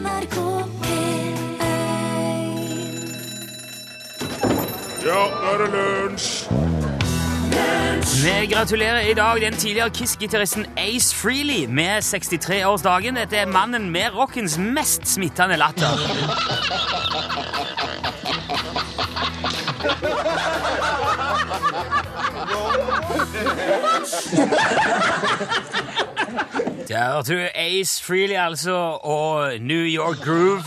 NRK P1 Ja, nå er det lunsj! Vi gratulerer i dag den tidligere Kiss-gitaristen Ace Freely med 63-årsdagen. Dette er mannen med rockens mest smittende latter. Der hørte du Ace Freely, altså, og New York Groove.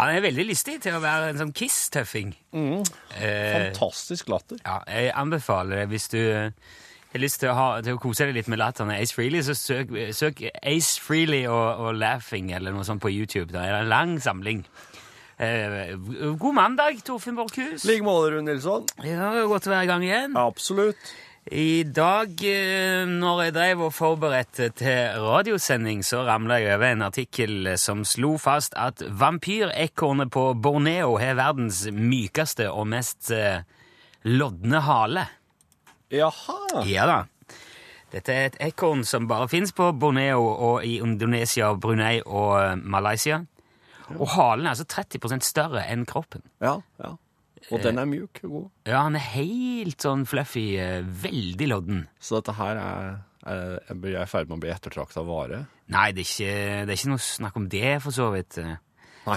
Han er veldig lystig til å være en sånn Kiss-tøffing. Eh, Fantastisk latter. ja, jeg anbefaler det hvis du eh, har lyst til å, ha, til å kose deg litt med latteren Ace Freely, så søk, søk Ace Freely og, og Laughing eller noe sånt på YouTube. Det er en lang samling. Eh, god mandag, Torfinn Borchhus. Like måte, Rune Nilsson. Ja, godt å være i gang igjen. Absolutt. I dag, eh, når jeg drev og forberedte til radiosending, så ramla jeg over en artikkel som slo fast at vampyrekornet på Borneo har verdens mykeste og mest eh, lodne hale. Jaha. Ja da. Dette er et ekorn som bare fins på Borneo og i Indonesia, Brunei og Malaysia. Og halen er altså 30% større enn kroppen. Ja, ja. Og den er mjuk og god. Ja, han er helt sånn fluffy, eh, veldig lodden. Så dette her er, er Jeg er i ferd med å bli ettertrakta vare. Nei, det er, ikke, det er ikke noe snakk om det, for så vidt. Nei.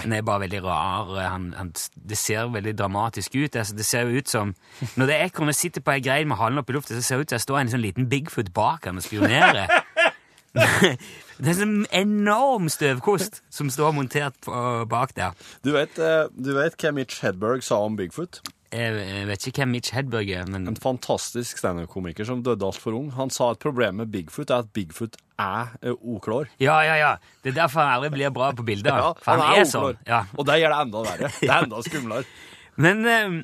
Han er bare veldig rar. Han, han, det ser veldig dramatisk ut. Altså, det ser jo ut som Når det ekornet sitter på ei grein med halen opp i lufta, så ser det ut som det står en sånn liten Bigfoot bak han og spionerer. det er en sånn enorm støvkost som står montert på, bak der. Du vet, eh, du vet hva Mitch Hedberg sa om Bigfoot? Jeg, vet ikke hvem Mitch Hedberg er, men En fantastisk standup-komiker som døde altfor ung. Han sa at problemet med Bigfoot er at Bigfoot er eh, uklår. Ja, ja, ja. Det er derfor han aldri blir bra på bilder. Ja, for han, er, sånn. Ja. Og det gjør det enda verre. Det er enda skumlere. Men eh,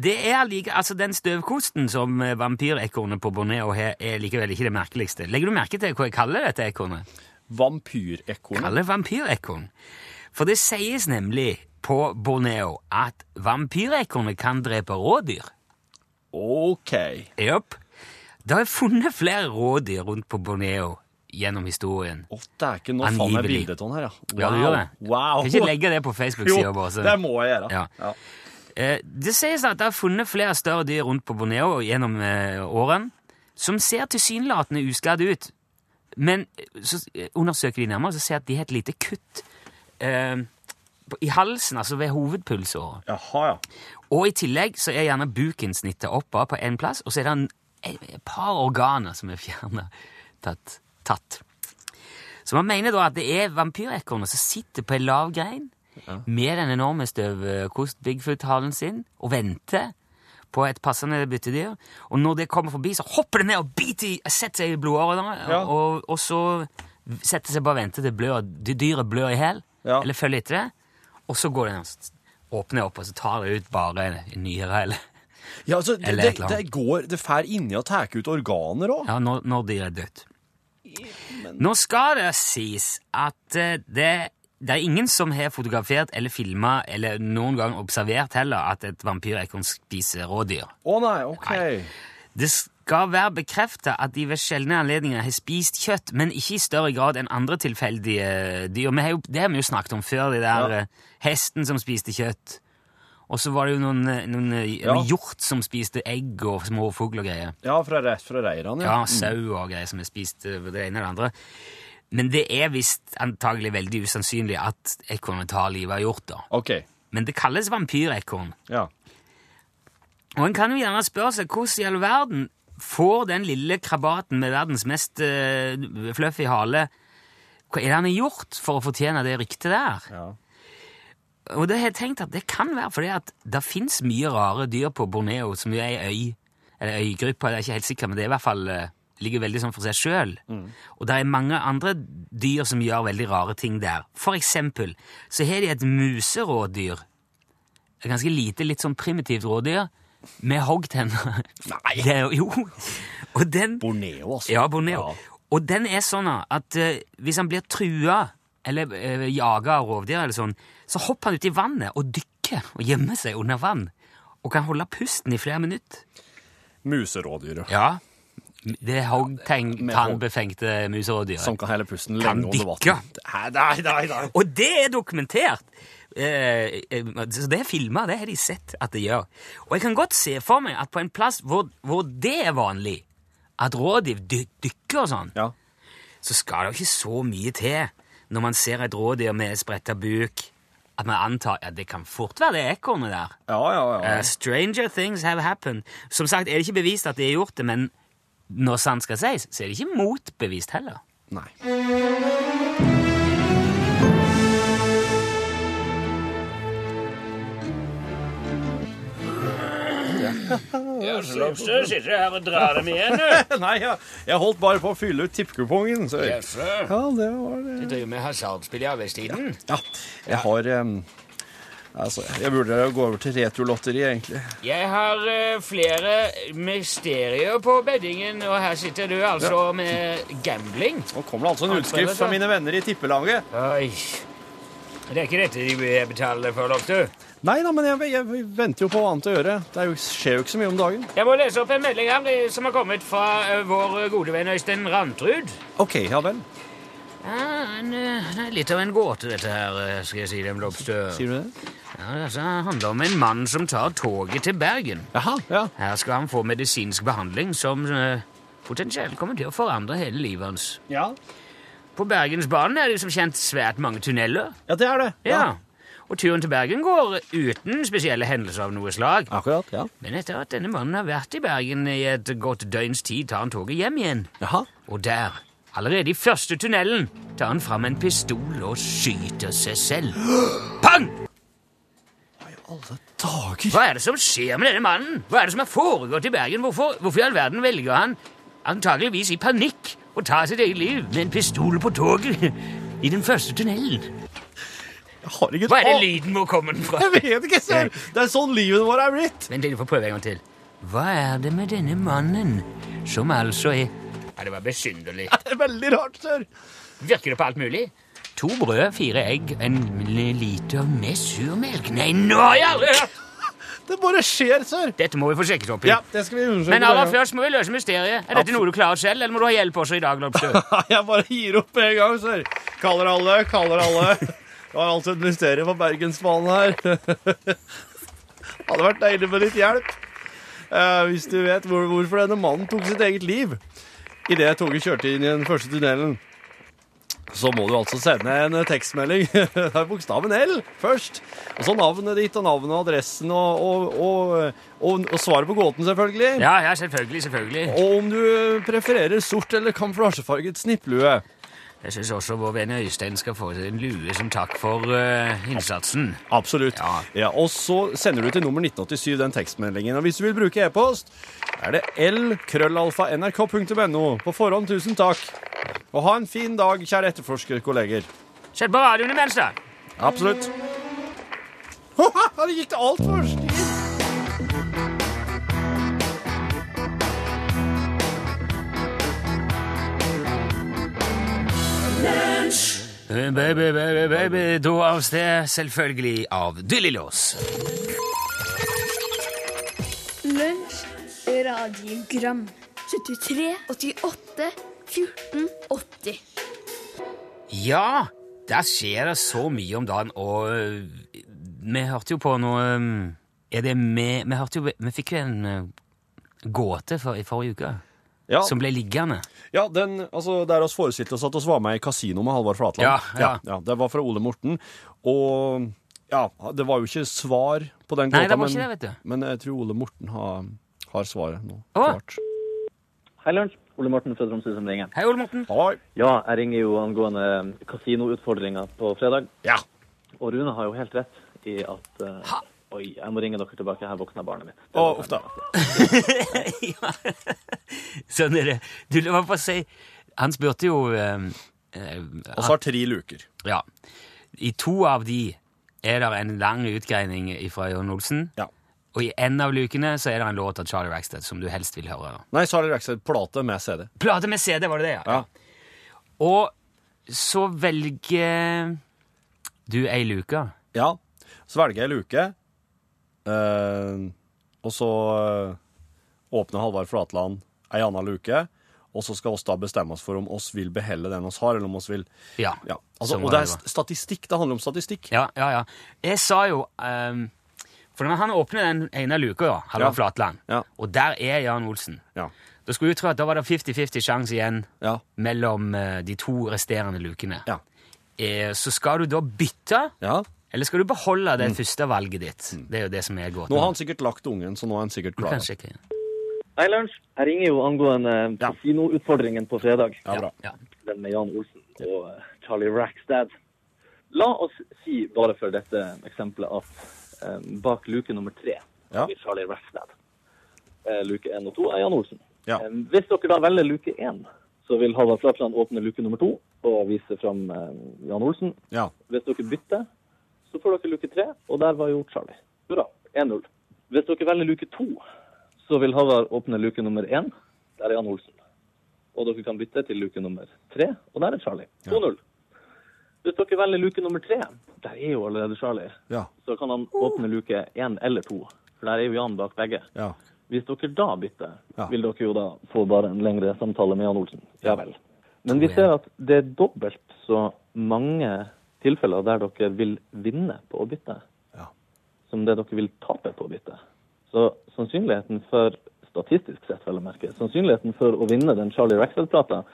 det er like, altså den støvkosten som eh, vampyrekornet på Borneo har, er likevel ikke det merkeligste. Legger du merke til hva jeg kaller dette ekornet? Vampyrekornet. Kaller vampyrekorn. For det sies nemlig på Borneo at vampyrekornet kan drepe rådyr. OK. Jepp. Det er funnet flere rådyr rundt på Borneo gjennom historien. Å, dæken, nå fant jeg bildet av den her, ja. Wow. Ja, du gjør det. Wow. Kan ikke legge det på Facebook-sida vår. så- det må jeg gjøre. Ja. Ja. Eh, Det sies at det har funnet flere større dyr rundt på Borneo gjennom eh, årene, som ser tilsynelatende uskadd ut. Men eh, så eh, undersøker de nærmere, så ser at de har et lite kutt eh, i halsen, altså ved hovedpulsåret. Jaha, ja. Og i tillegg så er gjerne buken snittet opp bare på én plass, og så er det en, et par organer som er fjernet, tatt, tatt. Så man mener da at det er vampyrekornet som sitter på en lav grein med den enorme støvkost-bigfoot-halen sin og venter på et passende byttedyr. Og når det kommer forbi, så hopper det ned og biter setter seg i blodårene, Ja. og, og så setter seg bare og venter til blør, dyret blør i hæl, Ja. eller følger etter det, og så går det ned, åpner opp, og så tar det ut bare en nyre, eller ja altså, det, Eller det, et det går Det fær inni og tar ut organer òg. Ja, når, når dyret er dødt. Nå skal det sies at eh, det, det er ingen som har fotografert eller filma eller noen gang observert heller at et vampyrekorn spiser rådyr. Å nei, OK. Det skal være bekrefta at de ved sjeldne anledninger har spist kjøtt, men ikke i større grad enn andre tilfeldige dyr. Har jo, det har vi jo snakket om før, de der Ja. eh, hesten som spiste kjøtt. Og så var det jo noen, eh, noen, eh, Ja. hjort som spiste egg og små fugl og greier. Ja, fra rett fra reirene. Ja, sau og greier som har spist det ene eller det andre. Men det er visst antagelig veldig usannsynlig at ekornet tar livet av hjort. da. OK. Men det kalles vampyrekorn. Ja. Og en kan jo gjerne spørre seg hvordan i all verden får den lille krabaten med verdens mest uh, fluffy hale Hva er det han har gjort for å fortjene det ryktet der? ja. Og det har jeg tenkt at det kan være fordi at det fins mye rare dyr på Borneo som jo er ei øy, eller øygruppe, jeg er ikke helt sikker, men det er i hvert fall eh, ligger veldig sånn for seg sjøl. Og det er mange andre dyr som gjør veldig rare ting der. For eksempel så har de et muserådyr. Et ganske lite, litt sånn primitivt rådyr med hoggtenner. Nei. Det jo! Og den Borneo, altså. ja, Borneo. Ja. Og den er sånn at uh, hvis han blir trua eller uh, jaga av rovdyr, eller sånn, så hopper han ut i vannet og dykker og gjemmer seg under vann. og kan holde pusten i flere minutter. Muserådyret. Ja. Det er hoggtegn, Med tannbefengte muserådyr. Som kan hele pusten lenge under vann. Nei, nei, nei. Og det er dokumentert! Eh, eh, så det er filma, det har de sett at det gjør. Og jeg kan godt se for meg at på en plass hvor, hvor det er vanlig, at rådyr dy dykker og sånn, Ja. så skal det jo ikke så mye til når man ser et rådyr med spretta buk, at man antar at det kan fort være det ekornet der. Ja, ja, ja. Uh, stranger things have happened. Som sagt er det ikke bevist at de har gjort det, men når sant skal sies, så er det ikke motbevist heller. Nei. Lobster sitter her og drar dem igjen, du. Nei, ja. jeg holdt bare på å fylle ut tippkupongen. Så... Ja, det var det. Du driver med hasardspill i arbeidstiden? Ja, jeg har em, Altså, jeg burde gå over til retrolotteri, egentlig. Jeg har eh, flere mysterier på beddingen, og her sitter du altså med gambling. Nå kommer det altså en utskrift fra mine venner i tippelaget. Oi. Det er ikke dette de betaler for, doktor. Nei da, men jeg, jeg venter jo på annet å gjøre. Det er jo, skjer jo ikke så mye om dagen. Jeg må lese opp en melding her det som har kommet fra eh, vår gode venn Øystein Rantrud. OK, ja vel. Ja, en, eh, det er litt av en gåte, dette her, eh, skal jeg si dem, Lobster. Sier du det? Ja, det handler om en mann som tar toget til Bergen. Jaha, ja. Her skal han få medisinsk behandling som eh, potensielt kommer til å forandre hele livet hans. Ja, På Bergensbanen er det som kjent svært mange tunneler. ja det er det. Ja. Og turen til Bergen går uten spesielle hendelser av noe slag. Akkurat, ja. Men etter at denne mannen har vært i Bergen i et godt døgns tid, tar han toget hjem igjen. Jaha. Og der, allerede i første tunnelen, tar han fram en pistol og skyter seg selv. Pang! Hva er det som skjer med denne mannen? Hva er det som har foregått i Bergen? Hvorfor, hvorfor i all verden velger han, antageligvis i panikk, å ta sitt eget liv med en pistol på toget i den første tunnelen? Jeg har ikke Hva er det lyden hvor kommer den fra? Jeg vet ikke, sir. Det er sånn livet vårt er blitt. Vent litt, får prøve en gang til. Hva er det med denne mannen som altså er Ja, det var besynderlig. Ja, Det er veldig rart, sir. Virker det på alt mulig? To brød, fire egg, en liter med surmelk. Nei, nå har jeg aldri hørt! Det bare skjer, sir. Dette må vi få sjekket opp i. Ja, det skal vi undersøke. Men aller først må vi løse mysteriet. Er dette noe du klarer selv, eller må du ha hjelp også i dag? Jeg bare gir opp med en gang, sir. Kaller alle, kaller alle. Det var altså et mysterium på Bergensbanen her. Hadde vært deilig med litt hjelp. Uh, hvis du vet hvor, hvorfor denne mannen tok sitt eget liv idet toget kjørte inn i den første tunnelen, så må du altså sende en tekstmelding. Det er bokstaven L først. Og så navnet ditt og navnet og adressen og, og, og, og, svaret på gåten, selvfølgelig. Ja, ja, selvfølgelig, selvfølgelig. Og om du prefererer sort eller kamuflasjefarget snipplue. Jeg syns også vår venn Øystein skal få en lue som takk for uh, innsatsen. Absolutt. Ja. Ja, og så sender du til nummer 1987 den tekstmeldingen. Og hvis du vil bruke e-post, er det l-krøllalfa.nrk.no. På forhånd, tusen takk. Og ha en fin dag, kjære etterforskerkolleger. Sett på radioen imens, da. Absolutt. det gikk det altfor stilt. Eh, Baby, baby, baby, da av sted, selvfølgelig av Dillilås. Lunsj, radiogram 73, 88, 14, 80 Ja, der skjer det så mye om dagen, og vi hørte jo på noe Er det med Vi hørte jo Vi fikk jo en øh, gåte for, i forrige uke Ja, som ble liggende. ja den, altså, der oss forestilte oss at oss var med i Kasino med Halvard Flatland. Ja, ja. Det var fra Ole Morten. Og ja, det var jo ikke svar på den Nei, var men, det, men jeg tror Ole Morten har, har svaret nå. Åh. Klart. Hei, Lunsj. Ole Morten fra Tromsø som ringer. Hei, Ole Morten. Hei. Ja, jeg ringer jo angående kasinoutfordringa på fredag. Ja. Og Rune har jo helt rett i at uh, Ha. Oi, jeg må ringe dere tilbake. Her våkna barnet mitt. Å, uff da. Sånn er det. Du, la meg bare si Han spurte jo eh, øh, Og så har tre luker. Ja. I to av de er det en lang utgreining fra Jon Olsen. Ja. Og i en av lukene så er det en låt av Charlie Rackstead som du helst vil høre. Nei, Charlie har Rackstead plate med CD. Plate med CD, var det det? Ja. Og så velger du ei luke. Ja. Så velger jeg luke. Eh, og så eh, åpner Halvard Flatland ei anna luke, og så skal oss da bestemme oss for om oss vil beholde den oss har, eller om oss vil Ja. Ja, altså, Og det det er statistikk. Det handler om statistikk. Ja, ja, ja. Jeg sa jo um, For når han åpner den ene luka, ja, Halvard Ja. Flatland, Ja. og der er Jan Olsen Ja. Da skulle du tro at da var det 50-50 sjanse igjen Ja. mellom eh, de to resterende lukene. Ja. Eh, så skal du da bytte, ja. Eller skal du beholde det første valget ditt? Det er jo det som er gåten. Nå har han sikkert lagt ungen, så nå er han sikkert klar. kan sjekke. Hei, Lunsj. Jeg ringer jo angående Ja. kinoutfordringen på fredag. Ja, bra. Ja. Den med Jan Olsen og eh, Charlie Rackstad. La oss si, bare for dette eksempelet, at um, bak luke nummer tre Ja. blir Charlie Rackstad. Uh, luke én og to er Jan Olsen. Ja. Um, hvis dere da velger luke én, så vil Halvard Flatland åpne luke nummer to og vise fram eh, Jan Olsen. Ja. Hvis dere bytter, så får dere luke tre, og der var jo Charlie. Hurra. 1-0. Hvis dere velger luke to, så vil Havar åpne luke nummer én. Der er Jan Olsen. Og dere kan bytte til luke nummer tre, og der er Charlie. 2-0. Hvis dere velger luke nummer tre, der er jo allerede Charlie, Ja. så kan han åpne luke én eller to. For der er jo Jan bak begge. Ja. Hvis dere da bytter, Ja. vil dere jo da få bare en lengre samtale med Jan Olsen. Ja vel. Men vi ser at det er dobbelt så mange tilfeller der dere vil vinne på å bytte, Ja. som det dere vil tape på å bytte. Så sannsynligheten for, statistisk sett vel å merke, sannsynligheten for å vinne den Charlie Rackstead-plata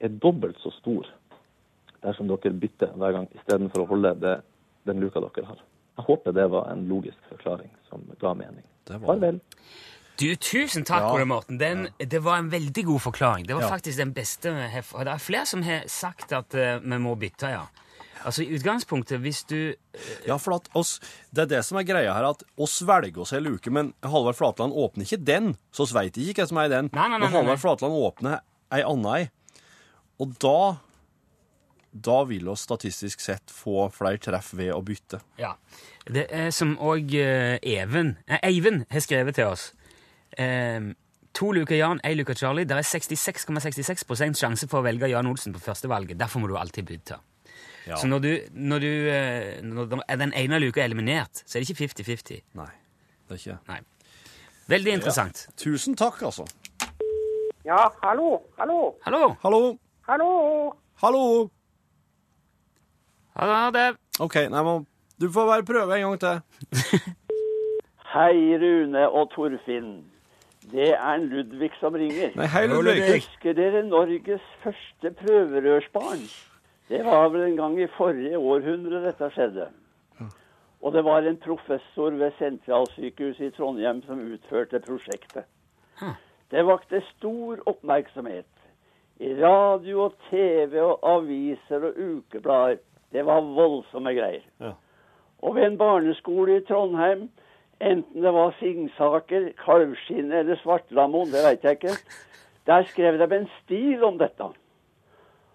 er dobbelt så stor dersom dere bytter hver gang, istedenfor å holde det, den luka dere har. Jeg håper det var en logisk forklaring som ga mening. Det var. Farvel. Du, Tusen takk, Ja. Ole Morten. Den, Det var en veldig god forklaring. Det var Ja. faktisk den beste vi har Det er flere som har sagt at uh, vi må bytte, ja. Altså, I utgangspunktet, hvis du Ja, for at oss, det er det som er greia her, at oss velger oss ei luke, men Halvard Flatland åpner ikke den, så oss veit ikke hva som er i den. Nei, nei, nei, nei. Halvard Flatland åpner ei anna ei. Og da da vil oss statistisk sett få flere treff ved å bytte. Ja. Det er som òg Even eh, Eivind har skrevet til oss. Eh, to luker Jan, én luker Charlie. Det er 66,66 sjanse for å velge Jan Olsen på førstevalget. Derfor må du alltid bytte. Ja. Så når, du, når, du, eh, når den ene luka er eliminert, så er det ikke 50-50. Nei, det er ikke Nei. Veldig interessant. Tusen takk, altså. Ja, hallo, hallo, Hallo! Hallo. hallo. Hallo. Ha det. OK, nei, men du får bare prøve en gang til. Hei, Rune og Torfinn. Det er Ludvig som ringer. Nei, hei, Ludvig. Ludvig. Husker dere Norges første prøverørsbarn? Det var vel en gang i forrige århundre dette skjedde. Og det var en professor ved Sentralsykehuset i Trondheim som utførte prosjektet. Det vakte stor oppmerksomhet. I radio og TV og aviser og ukeblader. Det var voldsomme greier. Ja. Og ved en barneskole i Trondheim, enten det var Singsaker, Kalvskinnet eller Svartlamoen, det veit jeg ikke, der skrev de en stil om dette.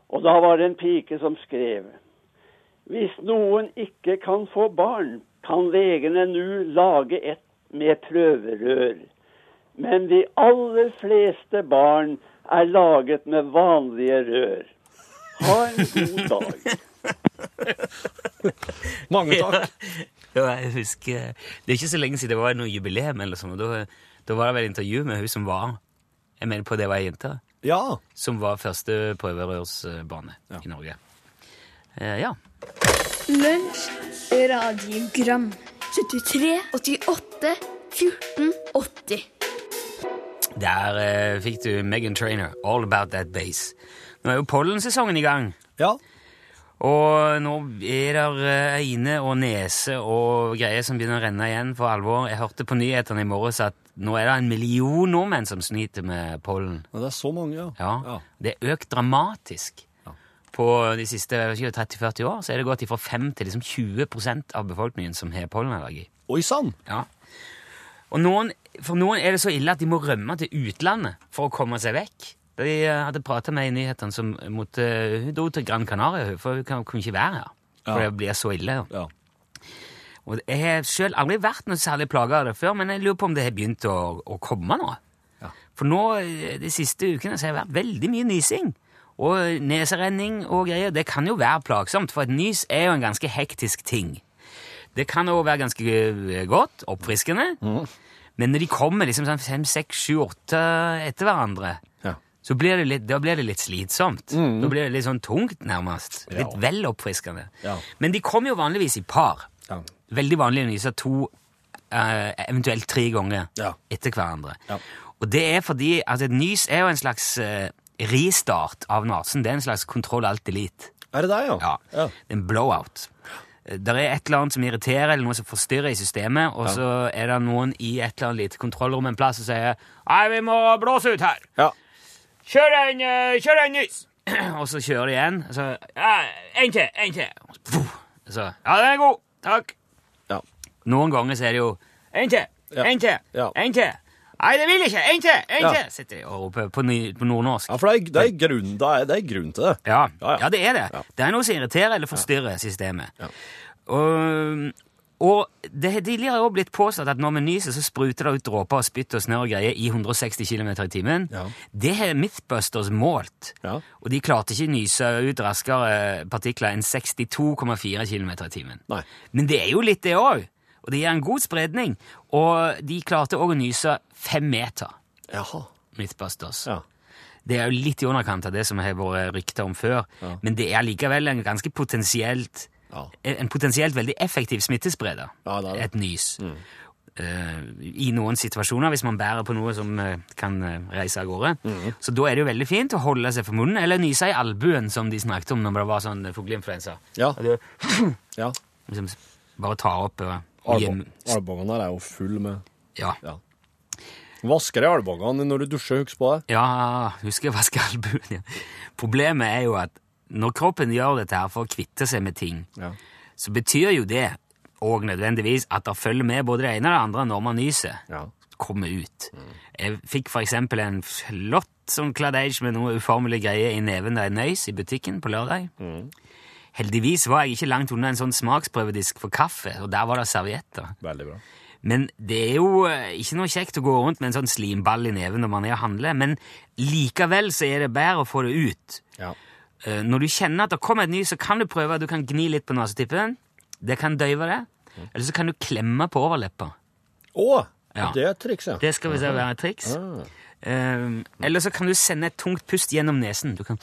Og da var det en pike som skrev Hvis noen ikke kan få barn, kan legene nå lage et med prøverør. Men de aller fleste barn er laget med vanlige rør. Ha en god dag. Mange takk. Ja, jeg husker Det er ikke så lenge siden det var noe jubileum, eller sånn, og da, da var det vel intervju med hun som var Jeg mener på det var ei jente. Ja. Som var første prøverørsbane Ja. i Norge. Eh, ja. Lunsj, radiogram 73, 88, 14, 80 Der eh, fikk du Megan Trainer, All About That Bass. Nå er jo pollensesongen i gang. Ja. Og nå er det øyne og nese og greier som begynner å renne igjen for alvor. Jeg hørte på nyhetene i morges at nå er det en million nordmenn som sliter med pollen. Men Det er så mange, ja. Ja, Det er økt dramatisk. Ja. På de siste jeg vet ikke, 30-40 år så er det gått fra 5 til liksom 20% av befolkningen som har pollenallergi. Oi sann! Ja. Og noen, for noen er det så ille at de må rømme til utlandet for å komme seg vekk. De eh, hadde prata med i nyhetene som måtte Hun dro til Gran Canaria, for hun kunne ikke være her. For Ja. det blir så ille. Ja. Og jeg har selv aldri vært noe særlig plaga av det før, men jeg lurer på om det har begynt å, å komme nå. Ja. For nå, eh, de siste ukene, så har det vært veldig mye nysing. Og neserenning og greier. Det kan jo være plagsomt, for et nys er jo en ganske hektisk ting. Det kan òg være ganske eh, godt, oppfriskende, Men når de kommer liksom sånn fem, seks, sju, åtte etter hverandre, Ja. så blir det litt, da blir det litt slitsomt. Da blir det litt sånn tungt, nærmest. Litt Mm. Ja. vel oppfriskende. Ja. Men de kommer jo vanligvis i par. Veldig vanlig å nyse to, eh, eventuelt tre ganger Ja. etter hverandre. Ja. Og det er fordi at et nys er jo en slags eh, restart av nesen. Det er en slags kontroll alt delete. Er det deg, ja? Ja. ja. Det er en blowout. Det er et eller annet som irriterer, eller noe som forstyrrer i systemet, og så er det noen i et eller annet lite kontrollrom en plass som sier Nei, vi må blåse ut her. ja. Kjør en, eh, kjør en nys! og så kjører de igjen. Og så ja, En til, en til. Og så, puff. Så Ja, den er god. Takk. Noen ganger så er det jo En til, en til, en til. Nei, det vil ikke! En til! En til! Sitter de og roper på, ny, på nordnorsk. Ja, for det er, det er, grunn, det er, det er grunn til det. Ja, Ja, ja. ja, det er det. Ja. Det er noe som irriterer eller forstyrrer systemet. Ja. Og, og det har tidligere også blitt påstått at når vi nyser, så spruter det ut dråper og spytt og snørr og greier i 160 km i timen. Ja. Det har Mythbusters målt, Ja. og de klarte ikke nyse ut raskere partikler enn 62,4 km i timen. Nei. Men det er jo litt det òg, og det gir en god spredning. Og de klarte òg å nyse fem meter, Jaha. Mythbusters. Ja. Det er jo litt i underkant av det som har vært rykter om før, Ja. men det er likevel en ganske potensielt Ja. en potensielt veldig effektiv smittespreder. Ja, det det. Et nys. Eh, I noen situasjoner, hvis man bærer på noe som uh, kan eh, reise av gårde. Mm. Så da er det jo veldig fint å holde seg for munnen, eller nyse i albuen, som de snakket om når det var sånn fugleinfluensa. Ja. Det- ja. Liksom, bare ta opp uh, Albongene er jo full med Ja. Ja. Vasker deg albuene når du dusjer, husk på det. Ja, husker jeg vaske albuene. Problemet er jo at når kroppen gjør dette her for å kvitte seg med ting, Ja. så betyr jo det og nødvendigvis at det følger med både det ene og det andre når man nyser. Ja. Kommer ut. Jeg fikk for eksempel en flott sånn kladeige med noe uformelig greie i neven da jeg nøys i butikken på lørdag. Heldigvis var jeg ikke langt unna en sånn smaksprøvedisk for kaffe, og der var det servietter. Veldig bra. Men det er jo eh, ikke noe kjekt å gå rundt med en sånn slimball i neven når man er og handler, men likevel så er det bedre å få det ut. Ja. Eh, Når du kjenner at det kommer et ny, så kan du prøve, du kan gni litt på nesetippen. Det kan døyve det. Eller så kan du klemme på overleppa. Å! Ja. Det er et triks, ja. Det skal vi se være et triks. Ah. Eh, eller så kan du sende et tungt pust gjennom nesen. Du kan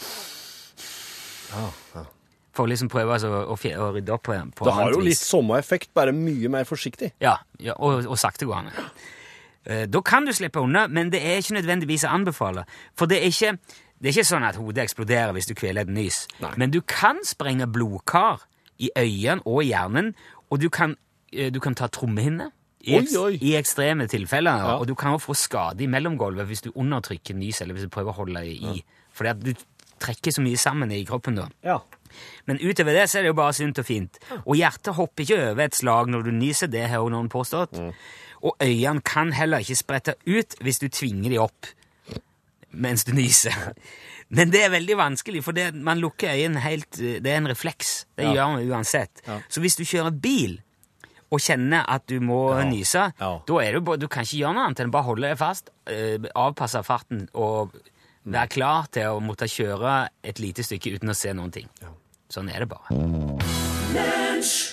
Ja, ja. For å liksom prøve altså, å, fje- å rydde opp på, på Det har annet jo vis. litt samme effekt, bare mye mer forsiktig. Ja, ja og, og saktegående. Eh, Da kan du slippe unna, men det er ikke nødvendigvis å anbefale. For det er ikke, det er ikke sånn at hodet eksploderer hvis du kveler et nys. Nei. Men du kan sprenge blodkar i øynene og i hjernen, og du kan, eh, du kan ta trommehinne. I, Oi, eks- oi. I ekstreme tilfeller. Ja. Og du kan også få skade i mellomgulvet hvis du undertrykker nys, eller hvis du prøver å holde i. Fordi at du trekker så mye sammen i kroppen da. Ja. Men utover det så er det jo bare sunt og fint. Og hjertet hopper ikke over et slag når du nyser, det har jo noen påstått. Og øynene kan heller ikke sprette ut hvis du tvinger de opp mens du nyser. Men det er veldig vanskelig, for det, man lukker øynene helt Det er en refleks. Det Ja. gjør man uansett. Ja. Så hvis du kjører bil og kjenner at du må Ja. nyse, da er du du kan ikke gjøre noe annet enn bare holde deg fast, eh, avpasse farten og være klar til å måtte kjøre et lite stykke uten å se noen ting. Sånn er det bare.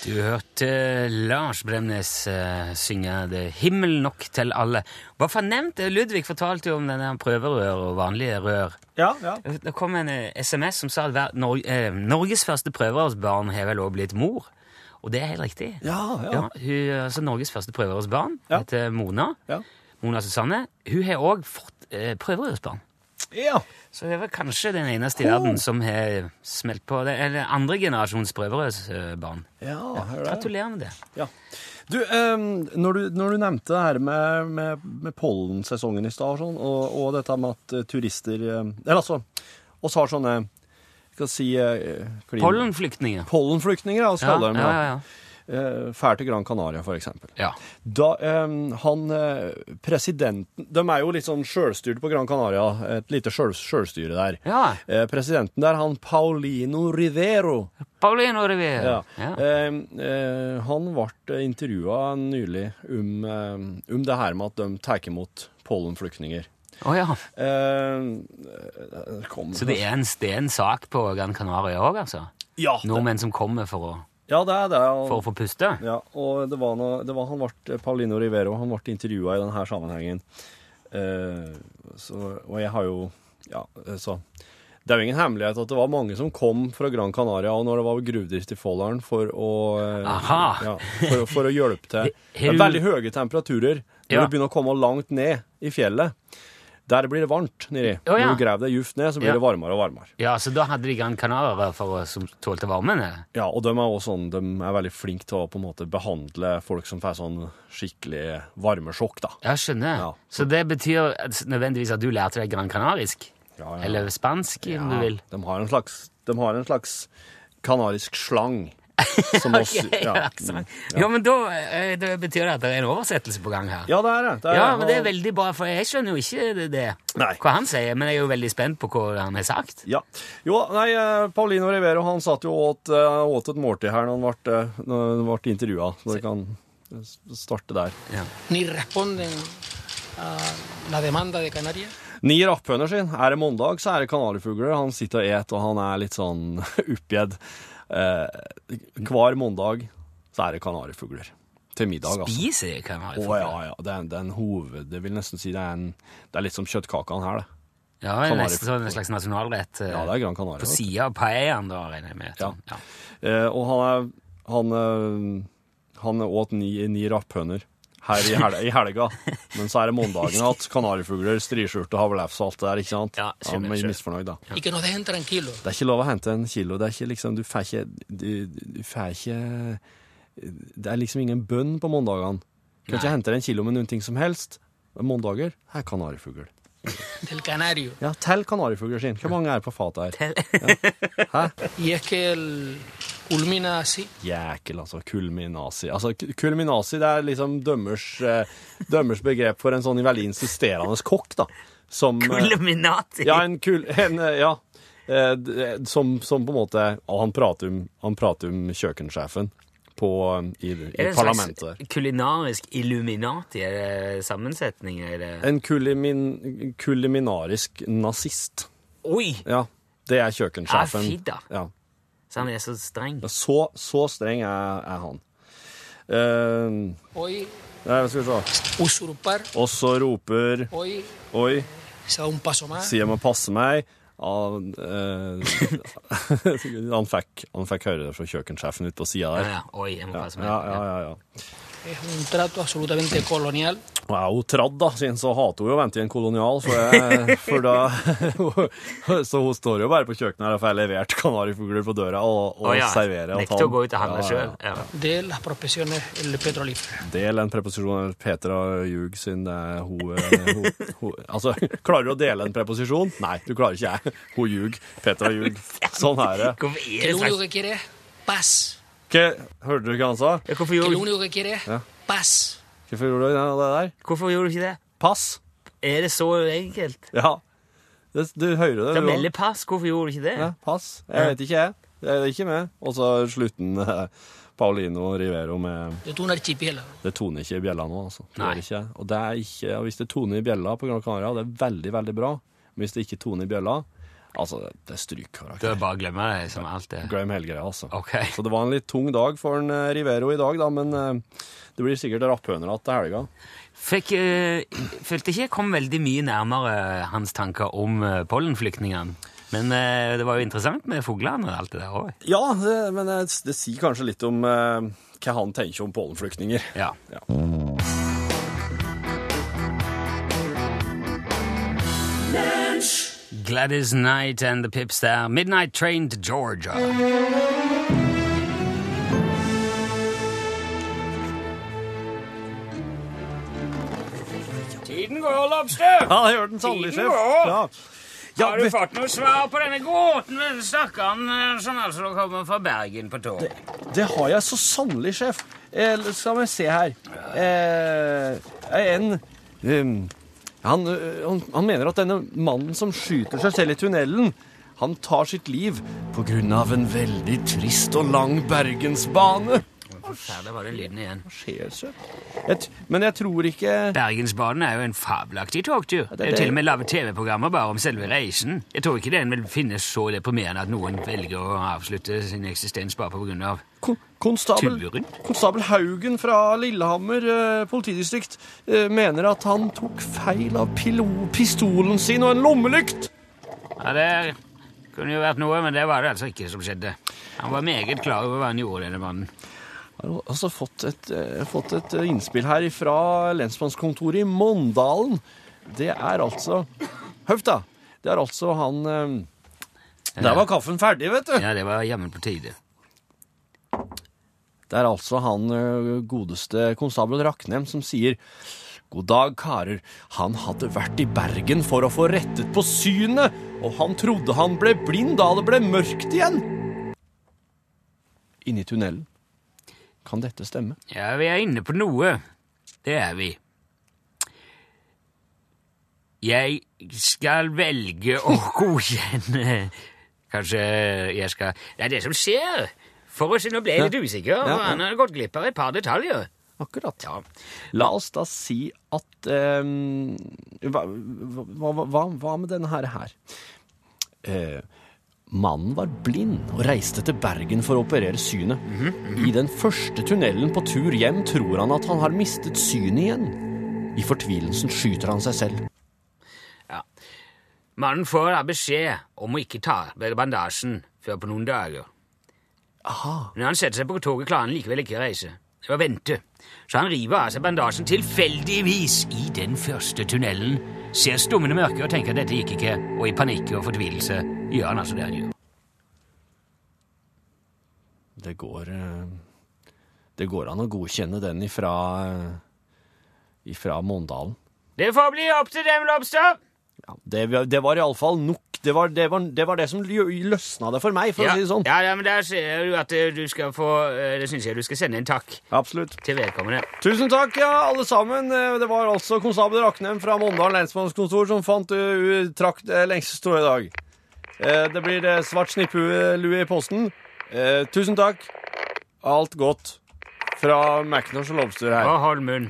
Du hørte Lars Bremnes eh, synge 'Det himmel nok til alle'. Bare for nevnt, eh, Ludvig fortalte jo om denne prøverør og vanlige rør. Ja, ja. Det kom en eh, SMS som sa at Nor eh, Norges første prøverørsbarn har vel også blitt mor. Og det er helt riktig. Ja, ja. Ja, hun, altså Norges første prøverørsbarn Ja. heter Mona. Ja. Mona Susanne. Hun har òg fått eh, prøverørsbarn. Ja. Så hun er vel kanskje den eneste i verden som har smelt på det. Eller andre generasjons prøverørsbarn. ja hør. Gratulerer med det. Ja. Du, ehm, når, du, når du nevnte det her med, med, med pollensesongen i stad, og, sånn, og, og dette med at eh, turister eh, Eller altså, oss har sånne Skal vi si eh, klima- Pollenflyktninger. Pollenflyktninger, ja, skal Ja, dem. ja, Ja, ja, ja. Eh, Fær til Gran Canaria, eksempel. ja. Da, han eh, presidenten De er jo litt sånn sjølstyrte på Gran Canaria. Et lite sjøl, sjølstyre der. Ja. Eh, presidenten der, han Paulino Rivero. Paulino Rivero. Ja. Eh, eh, han ble intervjua nylig om, eh, om det her med at de tar imot pollenflyktninger. Å ja. Eh, Så det er, en, det er en sak på Gran Canaria òg, altså? Ja, det, Nordmenn som kommer for å Ja, det er det. og- for å få puste. Ja, og det var, noe, det var han ble, Paulino Rivero han ble intervjua i denne sammenhengen. Eh, så, og jeg har jo Ja, eh, så Det er jo ingen hemmelighet at det var mange som kom fra Gran Canaria og når det var gruvdrift i Folldalen for å eh, Ja, for, for å hjelpe til. Det er veldig høye temperaturer når Ja. du begynner å komme langt ned i fjellet. Der blir det varmt nedi. Oh, ja. Når du graver deg djupt ned, så blir Ja. det varmere og varmere. Ja, så da hadde de Gran Canaria for å, som tålte varmene? Ja, og de er også sånn, de er veldig flinke til å på en måte behandle folk som får sånn skikkelig varmesjokk, da. Ja, skjønner. Ja. Så det betyr nødvendigvis at du lærte deg Gran Canarisk? Eller spansk, om du vil? De har en slags, de har en slags kanarisk slang. Som oss, ja. sånn. Ja, men da, det betyr det at det er en oversettelse på gang her. ja, det er det. det er, Ja, men det er veldig bra, for jeg skjønner jo ikke det, det Nei. hva han sier, men jeg er jo veldig spent på hva han har sagt. Ja. Jo, nei, eh, Paulino Rivero han satt jo og åt, eh, åt et måltid her når han ble, eh, når han ble intervjua, så vi kan eh, starte der. ni responden la demanda de Canarias. Ni rapphøner sin. Er det mandag, så er det kanarifugler. Han sitter og et, og han er litt sånn oppgitt. Eh, hver mandag så er det kanarifugler. Til middag, altså. Spiser de Å ja, ja. Det er, det er en hoved... Det vil nesten si det er en Det er litt som kjøttkakene her, det. Ja, det er nesten sånn en slags nasjonalrett eh, Ja, det er Gran Canaria. på sida av paellaen, da, regner jeg med. Ja. Sånn, ja. Eh, og han er Han, Han han åt ni, ni rapphøner her i, hel i helga. Men så er det mandagen at kanarifugler, striskjorte, havlefse og alt det der, ikke sant? Ja, skjønner, ja, misfornøyd, da. Y que nos en kilo. Det er ikke lov å hente en kilo. Det er ikke liksom Du får ikke Du, du får ikke Det er liksom ingen bønn på mandagene. Du kan ikke hente en kilo med noen ting som helst. Mandager er kanarifugl. del canario. Ja, tell kanarifugler sin. Hvor mange er på fatet her? Y es que así. Jækel, altså. Kulminasi. Altså, kulminasi det er liksom dømmers, eh, dømmers begrep for en sånn veldig insisterende kokk, da. Som Kulminati! Ja, en kul en, eh, Ja. Eh, Som, som på en måte og Han prater om, han prater om kjøkkensjefen på, i, Er i parlamentet. slags kulinarisk illuminati? Er det sammensetning? Er det En kulimin, kuliminarisk nazist. Oi! Ja. Det er kjøkkensjefen. Ah, fy da. Ja. Så han er så streng. Så, så streng er, er han. Uh, Oi. nei, skal vi se. Og så roper Oi. Oi, sier må passe meg. Han, uh, han, fikk, han fikk høre det fra kjøkkensjefen ute på sida Ja, der. ja. Oi, jeg må passe meg. ja, ja, ja, ja. Es un trato absolutamente colonial. Hun er jo tradd, da, siden så hater hun jo å vente i en kolonial, for, jeg, for da Så hun står jo bare på kjøkkenet her og får levert kanarifugler på døra og, og oh, ja. serverer. og Nekter å gå ut og handle sjøl. ja. Ja. las el. Del en preposisjon Petra ljug, siden det er hun, eh, hun, hun Altså, klarer du å dele en preposisjon? Nei, du klarer ikke jeg. Hun ljug. Petra ljug. Sånn er det. Hvorfor er det lo Hva, hørte du hva han sa? Ja, Hvorfor gjorde, du ikke det? Ja. Pass. Hvorfor gjorde du det der? hvorfor gjorde du ikke det? Pass. Er det så enkelt? Ja. Det, du hører det. Det du er veldig pass. Hvorfor gjorde du ikke det? Ja, pass. Jeg vet ikke, jeg. Det er ikke med. Og så slutten eh, Paulino Rivero med Det toner ikke i bjella. Det toner ikke i bjella nå, altså. Nei. ikke. Og det er ikke, og hvis det toner i bjella på Gran Canaria, det er veldig, veldig bra. Men hvis det ikke toner i bjella, altså, det, er Du strykkarakter. er bare å glemme det som alt det. Glem hele greia, altså. Ok. Så det var en litt tung dag for en eh, Rivero i dag, da, men eh, det blir sikkert rapphøner igjen til helga. Fikk, eh, følte ikke jeg kom veldig mye nærmere hans tanker om pollenflyktningene. Men eh, det var jo interessant med fuglene og alt det der òg. Ja, det, men det, det sier kanskje litt om eh, hva han tenker om pollenflyktninger. Ja. Ja. Gladys Knight and the Pips der. Midnight Train to Georgia. Tiden går, Lobster. Ja, det gjør den sannelig, sjef. Ja. Ja, Har du fått noe svar på denne gåten med stakkaren eh, som altså kommer fra Bergen på tog? Det har jeg så sannelig, sjef. Eh, skal vi se her. Eh, en ehm, han, han, mener at denne mannen som skyter seg selv i tunnelen, han tar sitt liv av en veldig trist og lang bergensbane. Forferdelig var den lyden igjen. Hva skjer, søt? Men jeg tror ikke Bergensbanen er jo en fabelaktig togtur. Det er jo til og med laget TV-programmer bare om selve reisen. Jeg tror ikke den vil finnes så deprimerende at noen velger å avslutte sin eksistens bare av Kon- Konstabel, Turen? Konstabel Haugen fra Lillehammer eh, politidistrikt eh, mener at han tok feil av pistolen sin og en lommelykt. Ja, det kunne jo vært noe, men det var det altså ikke som skjedde. Han var meget klar over hva han gjorde, denne mannen. Har altså fått et, eh, fått et eh, innspill her fra lensmannskontoret i Mondalen. Det er altså Høft, da. Det er altså han eh, Der var kaffen ferdig, vet du. Ja, det var jammen på tide. Det er altså han godeste konstabel Raknem som sier God dag, karer. Han hadde vært i Bergen for å få rettet på synet, og han trodde han ble blind da det ble mørkt igjen. Inni tunnelen. Kan dette stemme? Ja, vi er inne på noe. Det er vi. Jeg skal velge å godkjenne Kanskje jeg skal Det er det som skjer. For oss, Nå ble jeg litt usikker. Ja, ja. Han har gått glipp av et par detaljer. Akkurat. Ja. La oss da si at ehm, hva, hva, hva, med denne her? her? Eh, mannen var blind og reiste til Bergen for å operere synet. I den første tunnelen på tur hjem tror han at han har mistet synet igjen. I fortvilelsen skyter han seg selv. Mannen får da beskjed om å ikke ta bandasjen før på noen dager. Aha. Når han setter seg på toget, klarer han likevel ikke å reise. Det var vente. Så han river av seg bandasjen tilfeldigvis i den første tunnelen, ser stummende mørke og tenker at dette gikk ikke, og i panikk og fortvilelse gjør han altså det han gjør. Det går eh, Det går an å godkjenne den ifra eh, ifra Måndalen. Det får bli opp til dem, Lobster! Ja, det, det var iallfall nok. Det var det, var, det var det som løsna det for meg, for Ja, å si det sånn. ja, ja, men der ser du at eh, du skal få Det syns jeg du skal sende en takk Absolutt. til vedkommende. Tusen takk, ja, alle sammen. Det var altså konstabel Raknem fra Måndalen lensmannskontor som fant uh, trakk det lengste strået i dag. Eh, Det blir eh, svart snipphue-lue i posten. Eh, tusen takk. Alt godt fra Macnosh og Lobster her. Og hold munn.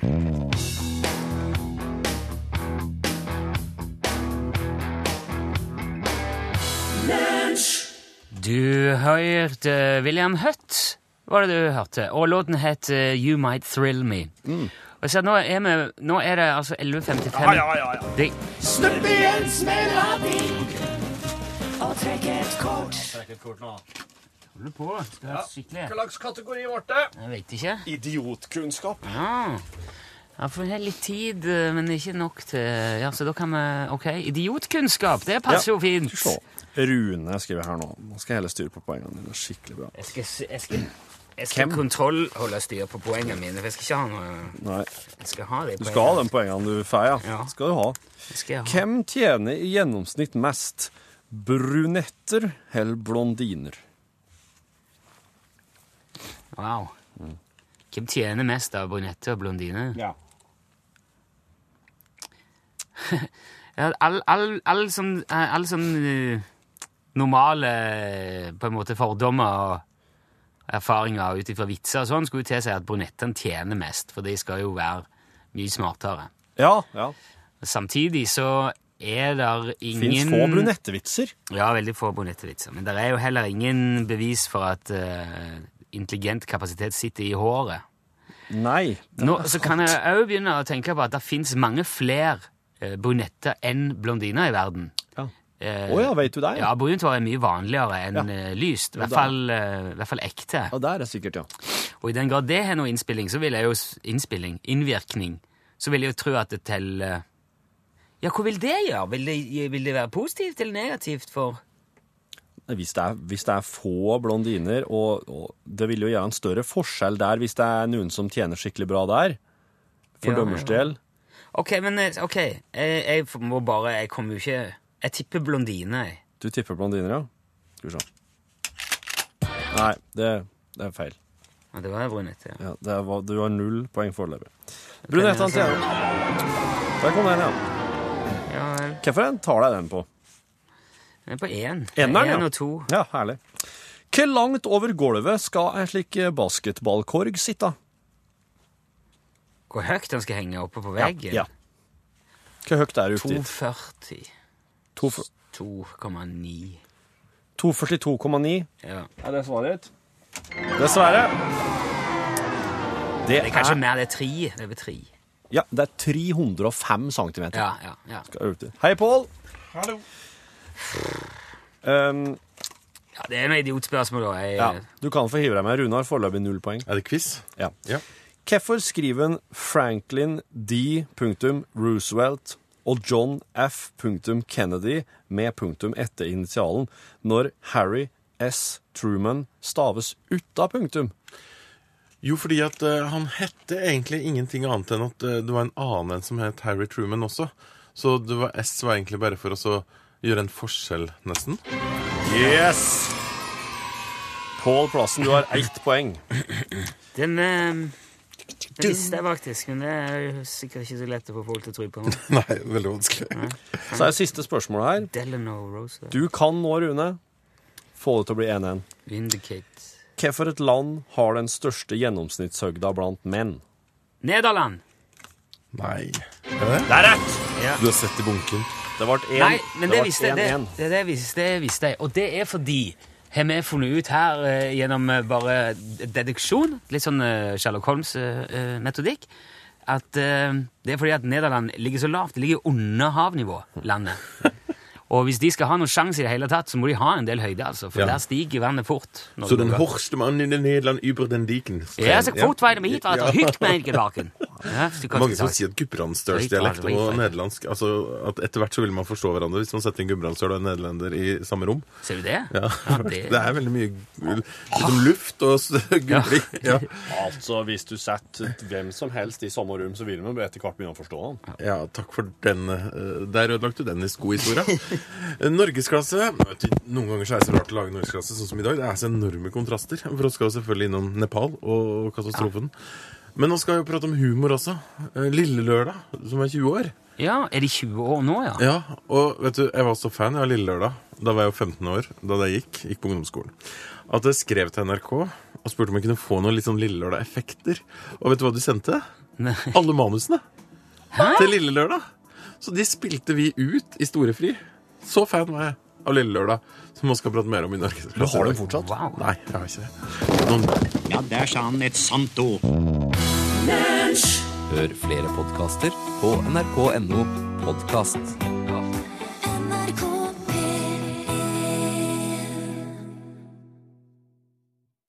Du hørte William Hutt, var det du hørte, og låten het You Might Thrill Me. Og så nå, er vi, nå er det altså 11.55. Ja, ja, ja, ja. De... Snupp igjen, smell nå. Holder på. Skal ja. skikkelig. Hva slags kategori ble det? Jeg vet ikke. Idiotkunnskap. Ja. Ja, for det er litt tid, men ikke nok til Ja, så da kan vi Ok, idiotkunnskap, det passer jo fint. Se. Rune skriver her nå. Nå skal jeg heller styre på poengene dine. Skikkelig bra. Jeg skal, jeg skal, jeg skal kontrollholde styr på poengene mine, for jeg skal ikke ha noe Nei, Jeg skal ha de du skal ha de poengene du får, ja. Ja. Skal du ha. Skal ha. Hvem tjener i gjennomsnitt mest? Brunetter eller blondiner? Wow. Hvem tjener mest av brunetter og blondiner? Ja. All, all, all sånn, all sånn normale eh, på en måte fordommer og erfaringer ut ifra vitser og sånn skulle jo tilsi at brunettene tjener mest, for de skal jo være mye smartere. Ja, ja. Samtidig så er der ingen Fins få brunettevitser. Ja, veldig få brunettevitser. Men det er jo heller ingen bevis for at uh, intelligent kapasitet sitter i håret. Nei. Nå så sant. kan jeg òg begynne å tenke på at det fins mange flere uh, brunetter enn blondiner i verden. Ja. uh, oh, ja, vet du det? Ja, brunt hår er mye vanligere enn Ja. eh, lyst. I hvert fall, eh, i hvert fall ekte. Og der er det sikkert, ja. Og i den grad det har noe innspilling, så vil jeg jo innspilling, innvirkning, så vil jeg jo tro at det teller Ja, hva vil det gjøre? Vil det, vil det være positivt eller negativt for Hvis det er, hvis det er få blondiner, og, og det vil jo gjøre en større forskjell der hvis det er noen som tjener skikkelig bra der, for Ja, dømmers ja. Ok, men eh, ok, jeg, jeg må bare Jeg kommer jo ikke Jeg tipper blondine, jeg. Du tipper blondiner, ja? Skal vi se. Nei, det, det er feil. Ja, det var brunette, ja. Ja, var, du har null poeng foreløpig. Brunettene tjener. Der kom den, ja. Ja vel. Hvilken tall er den på? Den er på én. Eneren, ja. Én og to. Ja, herlig. Hvor langt over gulvet skal en slik basketballkorg sitte? Hvor høyt den skal henge oppe på veggen? Ja. Hvor høyt er det ute 240. 2,9. 242,9. Ja. Er det svaret ditt? Dessverre. Det Det er kanskje er, mer det er tre. Det er tre. Ja, det er 305 cm. Ja, ja, ja. Hei, Pål. Hallo. Um, ja det er noe idiotspørsmål, da. Jeg, ja, du kan få hive deg med. Runar foreløpig null poeng. Er det quiz? Ja. Ja. Hvorfor skriver en Franklin D. Roosevelt og John F. Kennedy med punktum etter initialen når Harry S. Truman staves uten punktum? Jo, fordi at uh, han hette egentlig ingenting annet enn at uh, det var en annen en som het Harry Truman også. Så det var S var egentlig bare for å gjøre en forskjell, nesten. Yes! Pål Plassen, du har ett poeng. Den, uh... den visste jeg faktisk, men det er jo sikkert ikke så lett å få folk til å tro på. Nei, veldig vanskelig. Så er siste spørsmål her. Du kan nå, Rune, få det til å bli 1-1. Vindicate. Hvilket et land har den største gjennomsnittshøgda blant menn? Nederland. Nei. Er det? Det er rett! Ja. Du har sett i bunken. Det ble én. Nei, men det, det visste jeg. Det, 1-1. det, det, visste, det visste jeg. Og det er fordi har vi funnet ut her uh, gjennom uh, bare deduksjon, litt sånn uh, Sherlock Holmes-metodikk, at det er fordi at Nederland ligger så lavt. Det ligger under havnivå, landet. Og hvis de skal ha noen sjanse i det hele tatt, så må de ha en del høyde, altså. For Ja. der stiger vannet fort. Så den horste mannen i Nederland über den diken. Ja, så fort vei de hit, det Ja. hykt med tilbake. Ja, Mange som sier at gudbrandsdølsdialekt og nederlandsk altså at Etter hvert så vil man forstå hverandre hvis man setter en gudbrandsdøl og en nederlender i samme rom. Ser du det? Ja, Ja, det... det- er veldig mye liksom luft og gulring. Ja. Altså, hvis du setter hvem som helst i samme rom, så vil man etter hvert begynne å forstå han. ja, takk for den. eh, Der ødelagte du den gode historia. Norgesklasse Noen ganger så er det så rart å lage norgesklasse sånn som i dag. Det er så enorme kontraster. For oss skal selvfølgelig innom Nepal og katastrofen. Men nå skal vi jo prate om humor også. Eh, Lille Lørdag, som er 20 år. Ja, er de 20 år nå, ja? Ja, og vet du, jeg var så fan av Lille Lørdag. Da var jeg jo 15 år, da det gikk, gikk på ungdomsskolen. At jeg skrev til NRK og spurte om jeg kunne få noen litt sånn Lille Lørdag-effekter. Og vet du hva de sendte? Nei. Alle manusene til Lille Lørdag. Så de spilte vi ut i storefri. Så fan var jeg av Lille Lørdag, som man skal prate mer om i Norge. Du har dem fortsatt? Wow. Nei, jeg har ikke det. Noen Ja, der sa han et sant ord. Hør flere podkaster på nrk.no podkast.